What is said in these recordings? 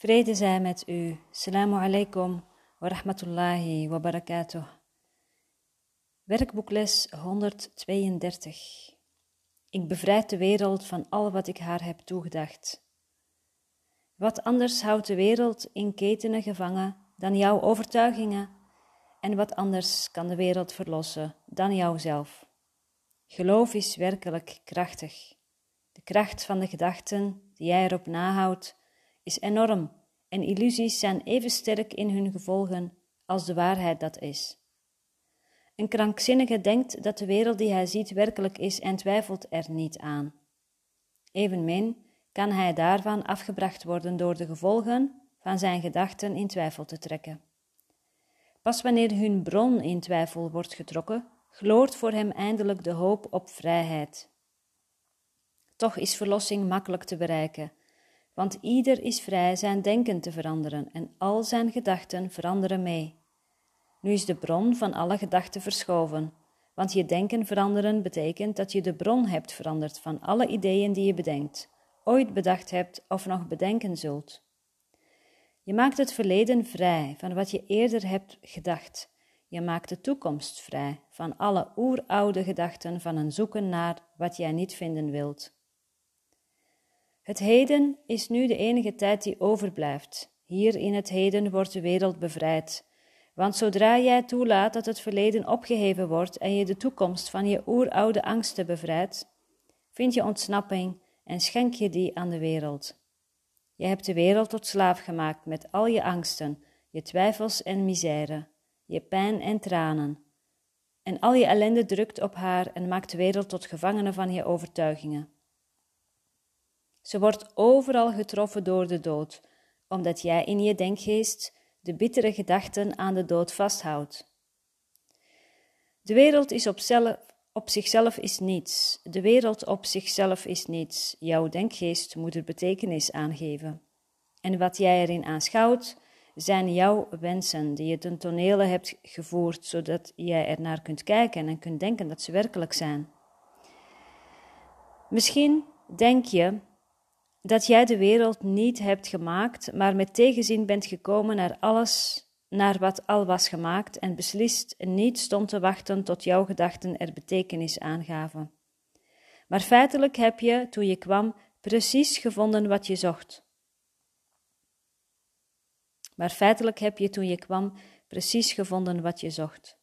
Vrede zij met u. Assalamu alaikum wa rahmatullahi wa barakatuh. Werkboekles 132. Ik bevrijd de wereld van al wat ik haar heb toegedacht. Wat anders houdt de wereld in ketenen gevangen dan jouw overtuigingen, en wat anders kan de wereld verlossen dan jouzelf. Geloof is werkelijk krachtig. De kracht van de gedachten die jij erop nahoudt is enorm en illusies zijn even sterk in hun gevolgen als de waarheid dat is. Een krankzinnige denkt dat de wereld die hij ziet werkelijk is en twijfelt er niet aan. Evenmin kan hij daarvan afgebracht worden door de gevolgen van zijn gedachten in twijfel te trekken. Pas wanneer hun bron in twijfel wordt getrokken, gloort voor hem eindelijk de hoop op vrijheid. Toch is verlossing makkelijk te bereiken, want ieder is vrij zijn denken te veranderen en al zijn gedachten veranderen mee. Nu is de bron van alle gedachten verschoven, want je denken veranderen betekent dat je de bron hebt veranderd van alle ideeën die je bedenkt, ooit bedacht hebt of nog bedenken zult. Je maakt het verleden vrij van wat je eerder hebt gedacht. Je maakt de toekomst vrij van alle oeroude gedachten van een zoeken naar wat jij niet vinden wilt. Het heden is nu de enige tijd die overblijft. Hier in het heden wordt de wereld bevrijd. Want zodra jij toelaat dat het verleden opgeheven wordt en je de toekomst van je oeroude angsten bevrijdt, vind je ontsnapping en schenk je die aan de wereld. Je hebt de wereld tot slaaf gemaakt met al je angsten, je twijfels en misère, je pijn en tranen. En al je ellende drukt op haar en maakt de wereld tot gevangene van je overtuigingen. Ze wordt overal getroffen door de dood, omdat jij in je denkgeest de bittere gedachten aan de dood vasthoudt. De wereld is op, zelf, op zichzelf is niets. De wereld op zichzelf is niets. Jouw denkgeest moet er betekenis aangeven. En wat jij erin aanschouwt, zijn jouw wensen die je ten tonele hebt gevoerd, zodat jij er naar kunt kijken en kunt denken dat ze werkelijk zijn. Misschien denk je dat jij de wereld niet hebt gemaakt, maar met tegenzin bent gekomen naar alles, naar wat al was gemaakt en beslist niet stond te wachten tot jouw gedachten er betekenis aangaven. Maar feitelijk heb je, toen je kwam, precies gevonden wat je zocht. Maar feitelijk heb je, toen je kwam, precies gevonden wat je zocht.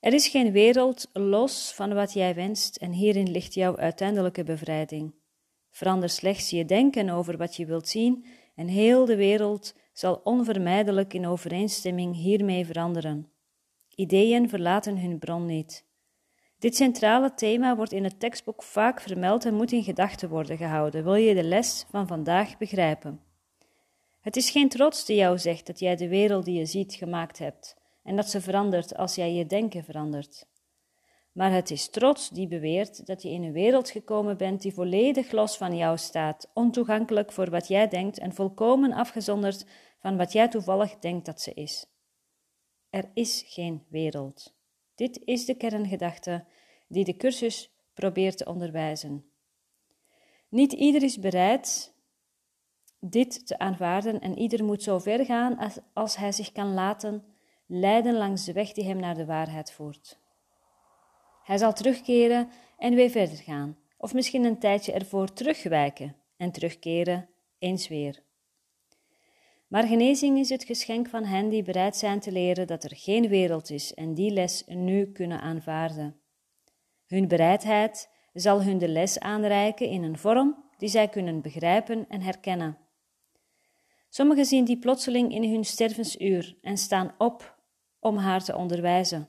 Er is geen wereld los van wat jij wenst en hierin ligt jouw uiteindelijke bevrijding. Verander slechts je denken over wat je wilt zien en heel de wereld zal onvermijdelijk in overeenstemming hiermee veranderen. Ideeën verlaten hun bron niet. Dit centrale thema wordt in het tekstboek vaak vermeld en moet in gedachten worden gehouden, wil je de les van vandaag begrijpen. Het is geen trots die jou zegt dat jij de wereld die je ziet gemaakt hebt en dat ze verandert als jij je denken verandert maar het is trots die beweert dat je in een wereld gekomen bent die volledig los van jou staat, ontoegankelijk voor wat jij denkt en volkomen afgezonderd van wat jij toevallig denkt dat ze is. Er is geen wereld. Dit is de kerngedachte die de cursus probeert te onderwijzen. Niet ieder is bereid dit te aanvaarden en ieder moet zo ver gaan als, als hij zich kan laten leiden langs de weg die hem naar de waarheid voert. Hij zal terugkeren en weer verder gaan, of misschien een tijdje ervoor terugwijken en terugkeren eens weer. Maar genezing is het geschenk van hen die bereid zijn te leren dat er geen wereld is en die les nu kunnen aanvaarden. Hun bereidheid zal hun de les aanreiken in een vorm die zij kunnen begrijpen en herkennen. Sommigen zien die plotseling in hun stervensuur en staan op om haar te onderwijzen.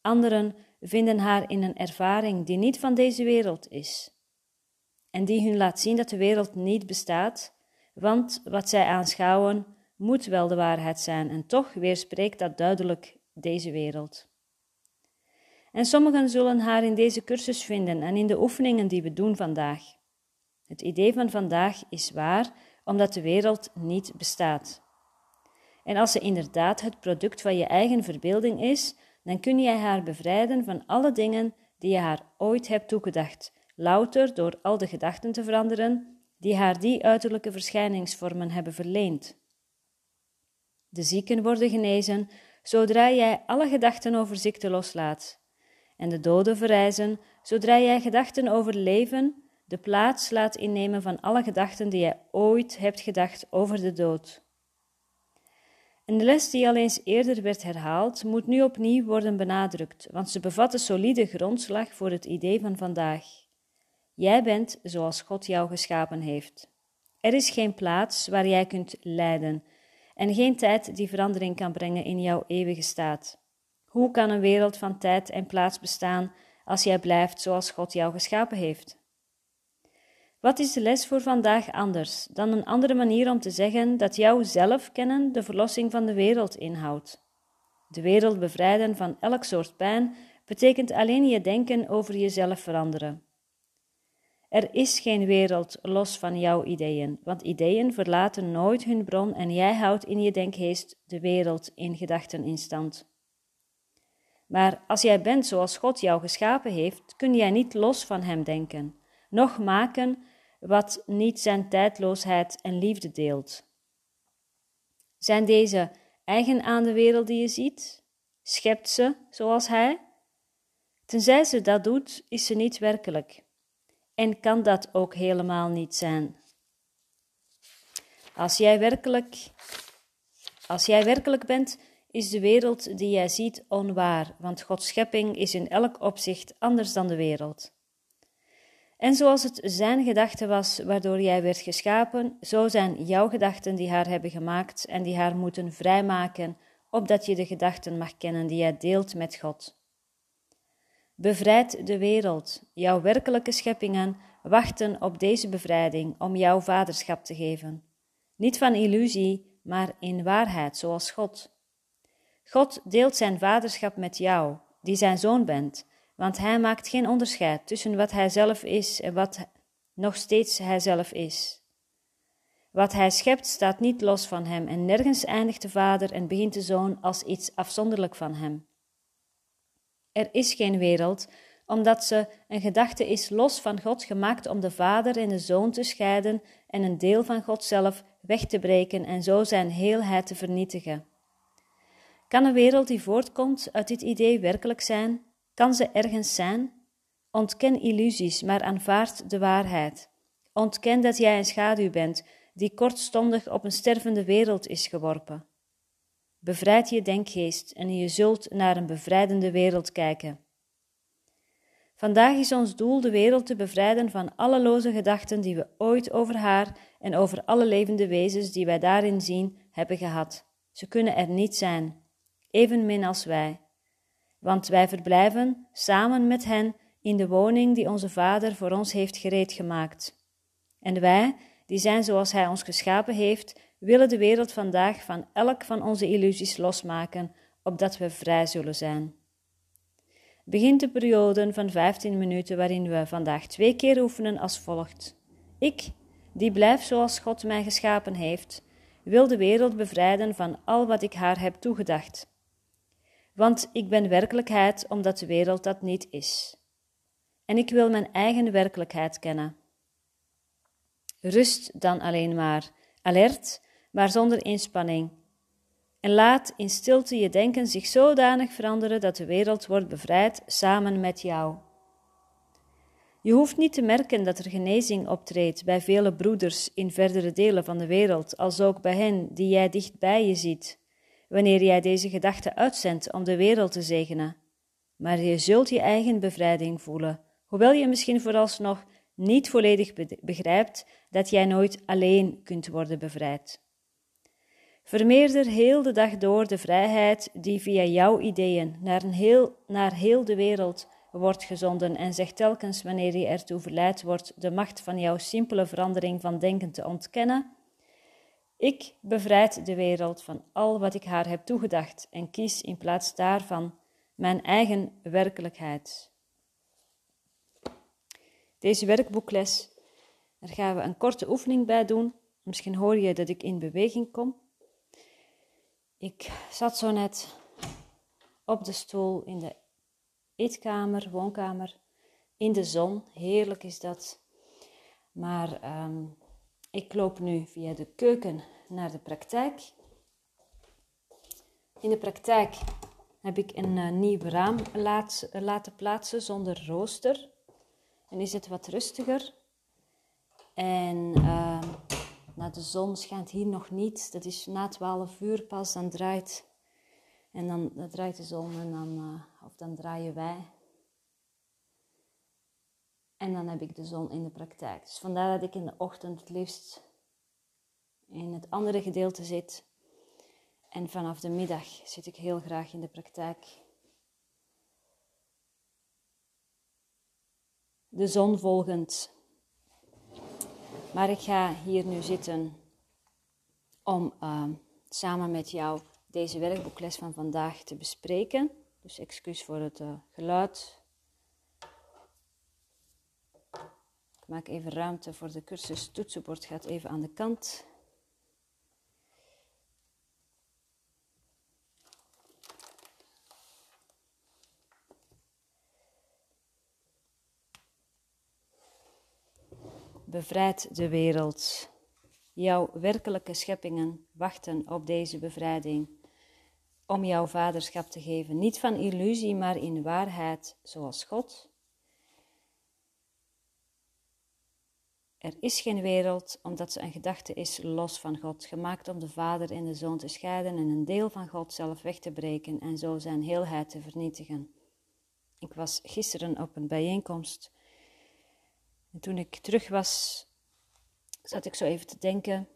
Anderen vinden haar in een ervaring die niet van deze wereld is en die hun laat zien dat de wereld niet bestaat, want wat zij aanschouwen moet wel de waarheid zijn en toch weerspreekt dat duidelijk deze wereld. En sommigen zullen haar in deze cursus vinden en in de oefeningen die we doen vandaag. Het idee van vandaag is waar, omdat de wereld niet bestaat. En als ze inderdaad het product van je eigen verbeelding is, dan kun jij haar bevrijden van alle dingen die je haar ooit hebt toegedacht, louter door al de gedachten te veranderen die haar die uiterlijke verschijningsvormen hebben verleend. De zieken worden genezen zodra jij alle gedachten over ziekte loslaat, en de doden verrijzen zodra jij gedachten over leven de plaats laat innemen van alle gedachten die jij ooit hebt gedacht over de dood. En de les die al eens eerder werd herhaald, moet nu opnieuw worden benadrukt, want ze bevat een solide grondslag voor het idee van vandaag. Jij bent zoals God jou geschapen heeft. Er is geen plaats waar jij kunt lijden en geen tijd die verandering kan brengen in jouw eeuwige staat. Hoe kan een wereld van tijd en plaats bestaan als jij blijft zoals God jou geschapen heeft? Wat is de les voor vandaag anders dan een andere manier om te zeggen dat jouw zelf kennen de verlossing van de wereld inhoudt? De wereld bevrijden van elk soort pijn betekent alleen je denken over jezelf veranderen. Er is geen wereld los van jouw ideeën, want ideeën verlaten nooit hun bron en jij houdt in je denkgeest de wereld in gedachten in stand. Maar als jij bent zoals God jou geschapen heeft, kun jij niet los van Hem denken, noch maken wat niet zijn tijdloosheid en liefde deelt. Zijn deze eigen aan de wereld die je ziet? Schept ze zoals Hij? Tenzij ze dat doet, is ze niet werkelijk. En kan dat ook helemaal niet zijn. Als jij werkelijk, als jij werkelijk bent, is de wereld die jij ziet onwaar, want Gods schepping is in elk opzicht anders dan de wereld. En zoals het zijn gedachte was waardoor jij werd geschapen, zo zijn jouw gedachten die haar hebben gemaakt en die haar moeten vrijmaken, opdat je de gedachten mag kennen die jij deelt met God. Bevrijd de wereld, jouw werkelijke scheppingen wachten op deze bevrijding om jouw vaderschap te geven. Niet van illusie, maar in waarheid, zoals God. God deelt zijn vaderschap met jou, die zijn zoon bent, want hij maakt geen onderscheid tussen wat hij zelf is en wat nog steeds hij zelf is. Wat hij schept staat niet los van hem en nergens eindigt de vader en begint de zoon als iets afzonderlijk van hem. Er is geen wereld, omdat ze een gedachte is los van God gemaakt om de vader en de zoon te scheiden en een deel van God zelf weg te breken en zo zijn heelheid te vernietigen. Kan een wereld die voortkomt uit dit idee werkelijk zijn? Kan ze ergens zijn? Ontken illusies, maar aanvaard de waarheid. Ontken dat jij een schaduw bent, die kortstondig op een stervende wereld is geworpen. Bevrijd je denkgeest en je zult naar een bevrijdende wereld kijken. Vandaag is ons doel de wereld te bevrijden van alle loze gedachten die we ooit over haar en over alle levende wezens die wij daarin zien hebben gehad. Ze kunnen er niet zijn, evenmin als wij want wij verblijven samen met hen in de woning die onze Vader voor ons heeft gereed gemaakt. En wij, die zijn zoals Hij ons geschapen heeft, willen de wereld vandaag van elk van onze illusies losmaken, opdat we vrij zullen zijn. Begint de periode van 15 minuten waarin we vandaag twee keer oefenen als volgt. Ik, die blijf zoals God mij geschapen heeft, wil de wereld bevrijden van al wat ik haar heb toegedacht want ik ben werkelijkheid omdat de wereld dat niet is. En ik wil mijn eigen werkelijkheid kennen. Rust dan alleen maar, alert, maar zonder inspanning. En laat in stilte je denken zich zodanig veranderen dat de wereld wordt bevrijd samen met jou. Je hoeft niet te merken dat er genezing optreedt bij vele broeders in verdere delen van de wereld, als ook bij hen die jij dicht bij je ziet wanneer jij deze gedachte uitzendt om de wereld te zegenen. Maar je zult je eigen bevrijding voelen, hoewel je misschien vooralsnog niet volledig begrijpt dat jij nooit alleen kunt worden bevrijd. Vermeerder heel de dag door de vrijheid die via jouw ideeën naar, een heel, naar heel de wereld wordt gezonden en zeg telkens wanneer je ertoe verleid wordt de macht van jouw simpele verandering van denken te ontkennen ik bevrijd de wereld van al wat ik haar heb toegedacht en kies in plaats daarvan mijn eigen werkelijkheid. Deze werkboekles, daar gaan we een korte oefening bij doen. Misschien hoor je dat ik in beweging kom. Ik zat zo net op de stoel in de eetkamer, woonkamer, in de zon. Heerlijk is dat. Maar um, Ik loop nu via de keuken naar de praktijk. In de praktijk heb ik een uh, nieuw raam laat, laten plaatsen zonder rooster. En is het wat rustiger. En uh, de zon schijnt hier nog niet. Dat is na 12 uur pas. Dan draait, en dan, dan draait de zon en dan, uh, of dan draaien wij. En dan heb ik de zon in de praktijk. Dus vandaar dat ik in de ochtend het liefst in het andere gedeelte zit. En vanaf de middag zit ik heel graag in de praktijk. De zon volgend. Maar ik ga hier nu zitten om uh, samen met jou deze werkboekles van vandaag te bespreken. Dus excuus voor het uh, geluid. Ik maak even ruimte voor de cursus. Toetsenbord gaat even aan de kant. Bevrijd de wereld. Jouw werkelijke scheppingen wachten op deze bevrijding. Om jouw vaderschap te geven, niet van illusie, maar in waarheid, zoals God. Er is geen wereld, omdat ze een gedachte is los van God, gemaakt om de Vader en de Zoon te scheiden en een deel van God zelf weg te breken en zo zijn heelheid te vernietigen. Ik was gisteren op een bijeenkomst en toen ik terug was, zat ik zo even te denken,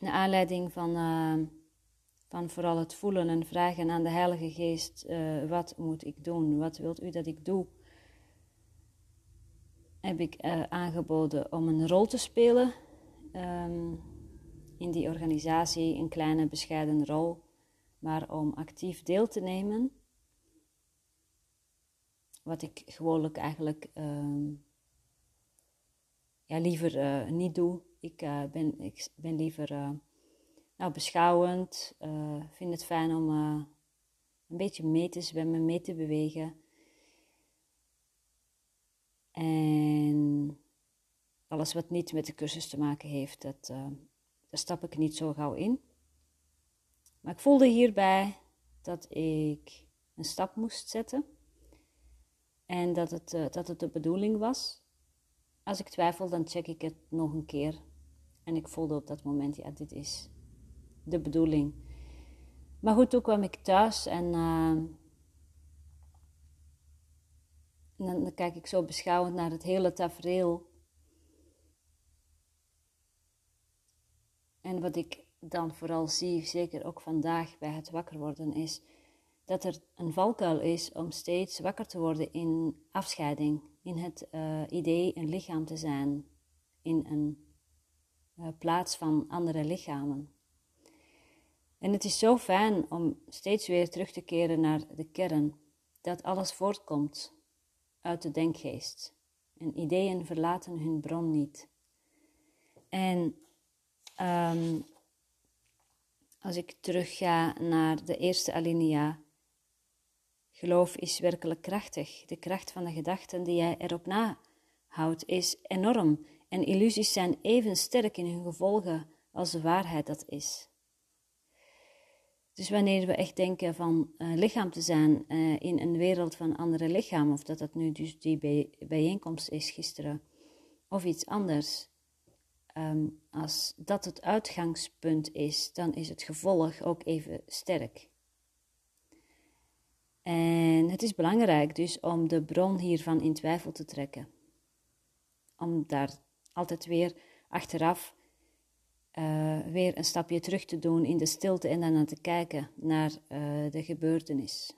naar aanleiding van, uh, van vooral het voelen en vragen aan de Heilige Geest, uh, wat moet ik doen? Wat wilt u dat ik doe? Heb ik uh, aangeboden om een rol te spelen um, in die organisatie, een kleine bescheiden rol, maar om actief deel te nemen. Wat ik gewoonlijk eigenlijk um, ja, liever uh, niet doe. Ik, uh, ben, ik ben liever nou, beschouwend. vind het fijn om een beetje mee te zwemmen, mee te bewegen. En alles wat niet met de cursus te maken heeft, dat, daar stap ik niet zo gauw in. Maar ik voelde hierbij dat ik een stap moest zetten. En dat het, dat het de bedoeling was als ik twijfel, dan check ik het nog een keer. En ik voelde op dat moment, ja, dit is de bedoeling. Maar goed, toen kwam ik thuis en, uh, en dan, dan, kijk ik zo beschouwend naar het hele tafereel. En wat ik dan vooral zie, zeker ook vandaag bij het wakker worden, is dat er een valkuil is om steeds wakker te worden in afscheiding in het uh, idee een lichaam te zijn in een uh, plaats van andere lichamen. En het is zo fijn om steeds weer terug te keren naar de kern, dat alles voortkomt uit de denkgeest. En ideeën verlaten hun bron niet. En um, als ik terugga naar de eerste alinea, Geloof is werkelijk krachtig. De kracht van de gedachten die jij erop nahoudt is enorm en illusies zijn even sterk in hun gevolgen als de waarheid dat is. Dus wanneer we echt denken van uh, lichaam te zijn uh, in een wereld van andere lichamen, of dat dat nu dus die bij, bijeenkomst is gisteren, of iets anders, um, als dat het uitgangspunt is, dan is het gevolg ook even sterk. En het is belangrijk dus om de bron hiervan in twijfel te trekken. Om daar altijd weer achteraf uh, weer een stapje terug te doen in de stilte en dan te kijken naar uh, de gebeurtenis.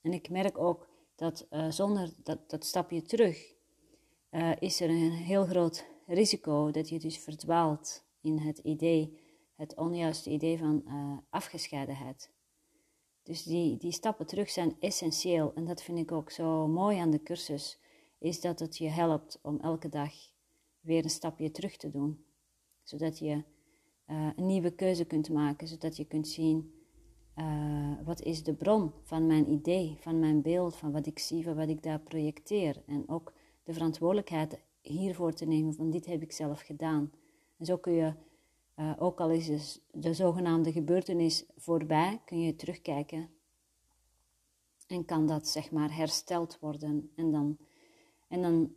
En ik merk ook dat uh, zonder dat, dat stapje terug is er een heel groot risico dat je dus verdwaalt in het idee, het onjuiste idee van afgescheidenheid. Dus die, die stappen terug zijn essentieel. En dat vind ik ook zo mooi aan de cursus, is dat het je helpt om elke dag weer een stapje terug te doen. Zodat je uh, een nieuwe keuze kunt maken, zodat je kunt zien uh, wat is de bron van mijn idee, van mijn beeld, van wat ik zie, van wat ik daar projecteer. En ook de verantwoordelijkheid hiervoor te nemen van dit heb ik zelf gedaan. En zo kun je, uh, ook al is dus de zogenaamde gebeurtenis voorbij, kun je terugkijken en kan dat zeg maar hersteld worden. En dan, en dan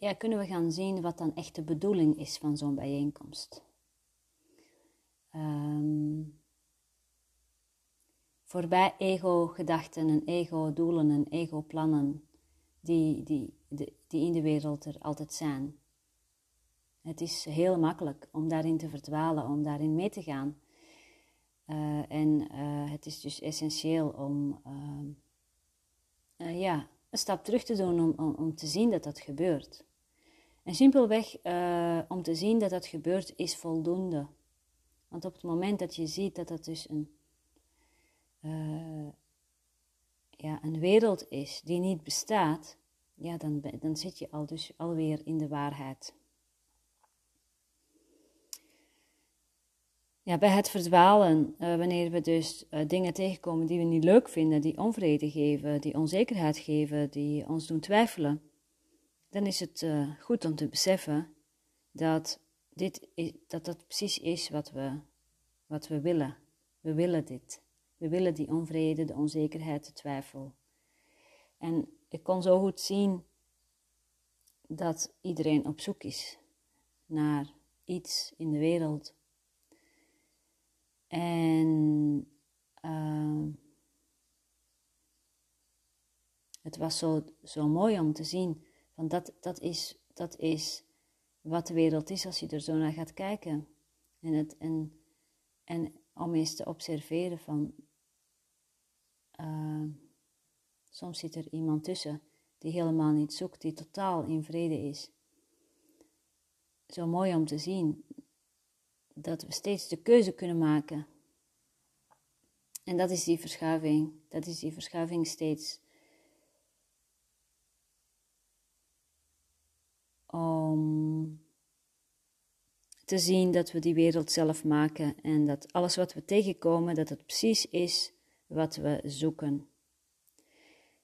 ja, kunnen we gaan zien wat dan echt de bedoeling is van zo'n bijeenkomst. Um, voorbij ego-gedachten en ego-doelen en ego-plannen die, die, die in de wereld er altijd zijn. Het is heel makkelijk om daarin te verdwalen, om daarin mee te gaan. Uh, en uh, het is dus essentieel om uh, ja, een stap terug te doen om, om, te zien dat dat gebeurt. En simpelweg om te zien dat dat gebeurt is voldoende. Want op het moment dat je ziet dat dat dus een, ja, een wereld is die niet bestaat, ja, dan, dan zit je al dus alweer in de waarheid. Ja, bij het verdwalen, uh, wanneer we dus dingen tegenkomen die we niet leuk vinden, die onvrede geven, die onzekerheid geven, die ons doen twijfelen, dan is het uh, goed om te beseffen dat, dit is, dat dat precies is wat we, wat we willen. We willen dit. We willen die onvrede, de onzekerheid, de twijfel. En ik kon zo goed zien dat iedereen op zoek is naar iets in de wereld en uh, het was zo, zo mooi om te zien, van dat, dat, is, dat is wat de wereld is als je er zo naar gaat kijken. En, het, en, en om eens te observeren van, uh, soms zit er iemand tussen die helemaal niet zoekt, die totaal in vrede is. Zo mooi om te zien dat we steeds de keuze kunnen maken. En dat is die verschuiving. Dat is die verschuiving steeds. Om te zien dat we die wereld zelf maken en dat alles wat we tegenkomen, dat het precies is wat we zoeken.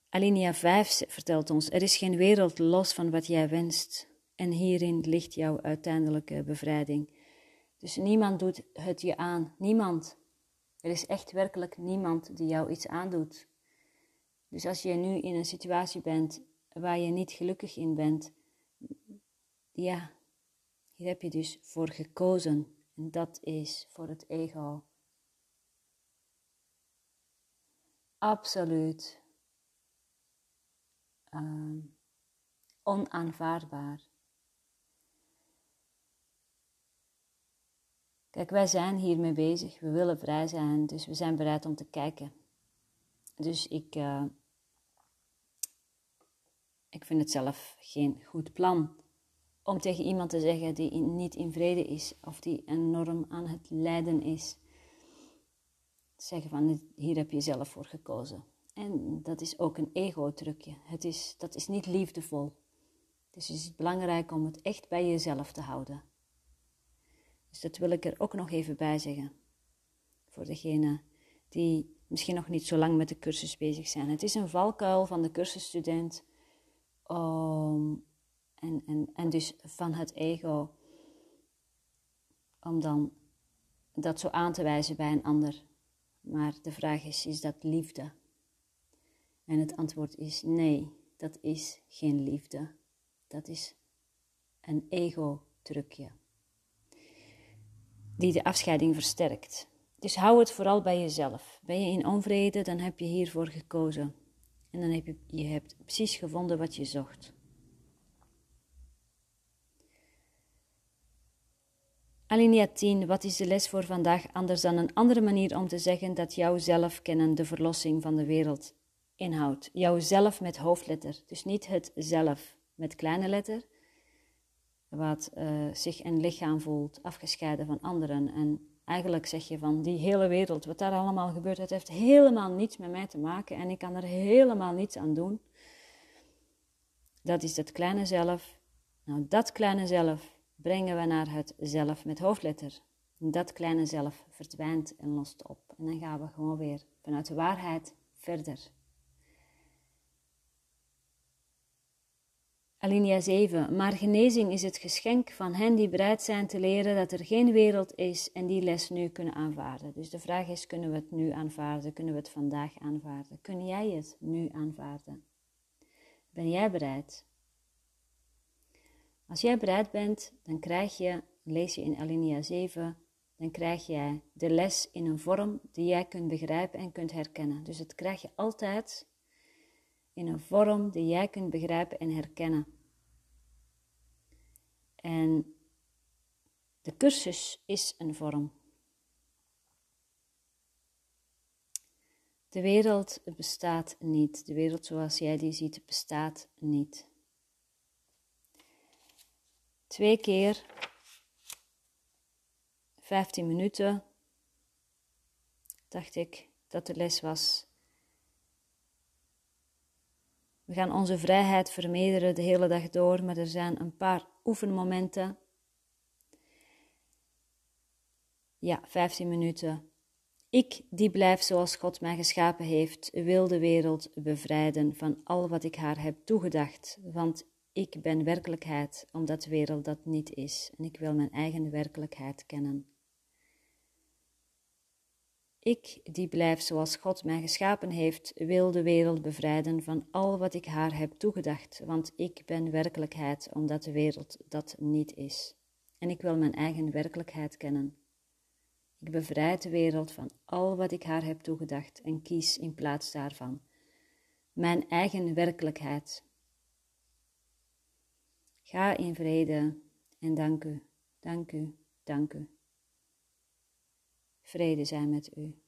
Alinea 5 vertelt ons: er is geen wereld los van wat jij wenst. En hierin ligt jouw uiteindelijke bevrijding. Dus niemand doet het je aan. Niemand. Er is echt werkelijk niemand die jou iets aandoet. Dus als je nu in een situatie bent waar je niet gelukkig in bent, ja, hier heb je dus voor gekozen. En dat is voor het ego. Absoluut uh, onaanvaardbaar. Kijk, wij zijn hiermee bezig. We willen vrij zijn, dus we zijn bereid om te kijken. Dus ik, uh, ik vind het zelf geen goed plan om tegen iemand te zeggen die niet in vrede is of die enorm aan het lijden is. Zeggen van hier heb je zelf voor gekozen. En dat is ook een ego-trucje. Het is, dat is niet liefdevol. Dus het is belangrijk om het echt bij jezelf te houden. Dus dat wil ik er ook nog even bij zeggen. Voor degene die misschien nog niet zo lang met de cursus bezig zijn. Het is een valkuil van de cursusstudent. Um, en, en, en dus van het ego. Om dan dat zo aan te wijzen bij een ander. Maar de vraag is, is dat liefde? En het antwoord is nee, dat is geen liefde. Dat is een ego-trucje die de afscheiding versterkt. Dus hou het vooral bij jezelf. Ben je in onvrede, dan heb je hiervoor gekozen. En dan heb je, je hebt precies gevonden wat je zocht. Alinea 10. Wat is de les voor vandaag anders dan een andere manier om te zeggen dat jouw zelf kennen de verlossing van de wereld inhoudt? Jouw zelf met hoofdletter. Dus niet het zelf met kleine letter, wat uh, zich een lichaam voelt, afgescheiden van anderen. En eigenlijk zeg je van die hele wereld, wat daar allemaal gebeurt, het heeft helemaal niets met mij te maken en ik kan er helemaal niets aan doen. Dat is het kleine zelf. Nou, dat kleine zelf brengen we naar het zelf met hoofdletter. Dat kleine zelf verdwijnt en lost op. En dan gaan we gewoon weer vanuit de waarheid verder. Alinea 7. Maar genezing is het geschenk van hen die bereid zijn te leren dat er geen wereld is en die les nu kunnen aanvaarden. Dus de vraag is: kunnen we het nu aanvaarden? Kunnen we het vandaag aanvaarden? Kun jij het nu aanvaarden? Ben jij bereid? Als jij bereid bent, dan krijg je, lees je in Alinea 7, dan krijg jij de les in een vorm die jij kunt begrijpen en kunt herkennen. Dus het krijg je altijd in een vorm die jij kunt begrijpen en herkennen. En de cursus is een vorm. De wereld bestaat niet. De wereld zoals jij die ziet bestaat niet. Twee keer 15 minuten dacht ik dat de les was. We gaan onze vrijheid vermeerderen de hele dag door, maar er zijn een paar oefenmomenten. Ja, 15 minuten. Ik, die blijf zoals God mij geschapen heeft, wil de wereld bevrijden van al wat ik haar heb toegedacht, want ik ben werkelijkheid, omdat de wereld dat niet is en ik wil mijn eigen werkelijkheid kennen. Ik, die blijf zoals God mij geschapen heeft, wil de wereld bevrijden van al wat ik haar heb toegedacht, want ik ben werkelijkheid, omdat de wereld dat niet is. En ik wil mijn eigen werkelijkheid kennen. Ik bevrijd de wereld van al wat ik haar heb toegedacht en kies in plaats daarvan mijn eigen werkelijkheid. Ga in vrede en dank u, dank u, dank u. Vrede zijn met u.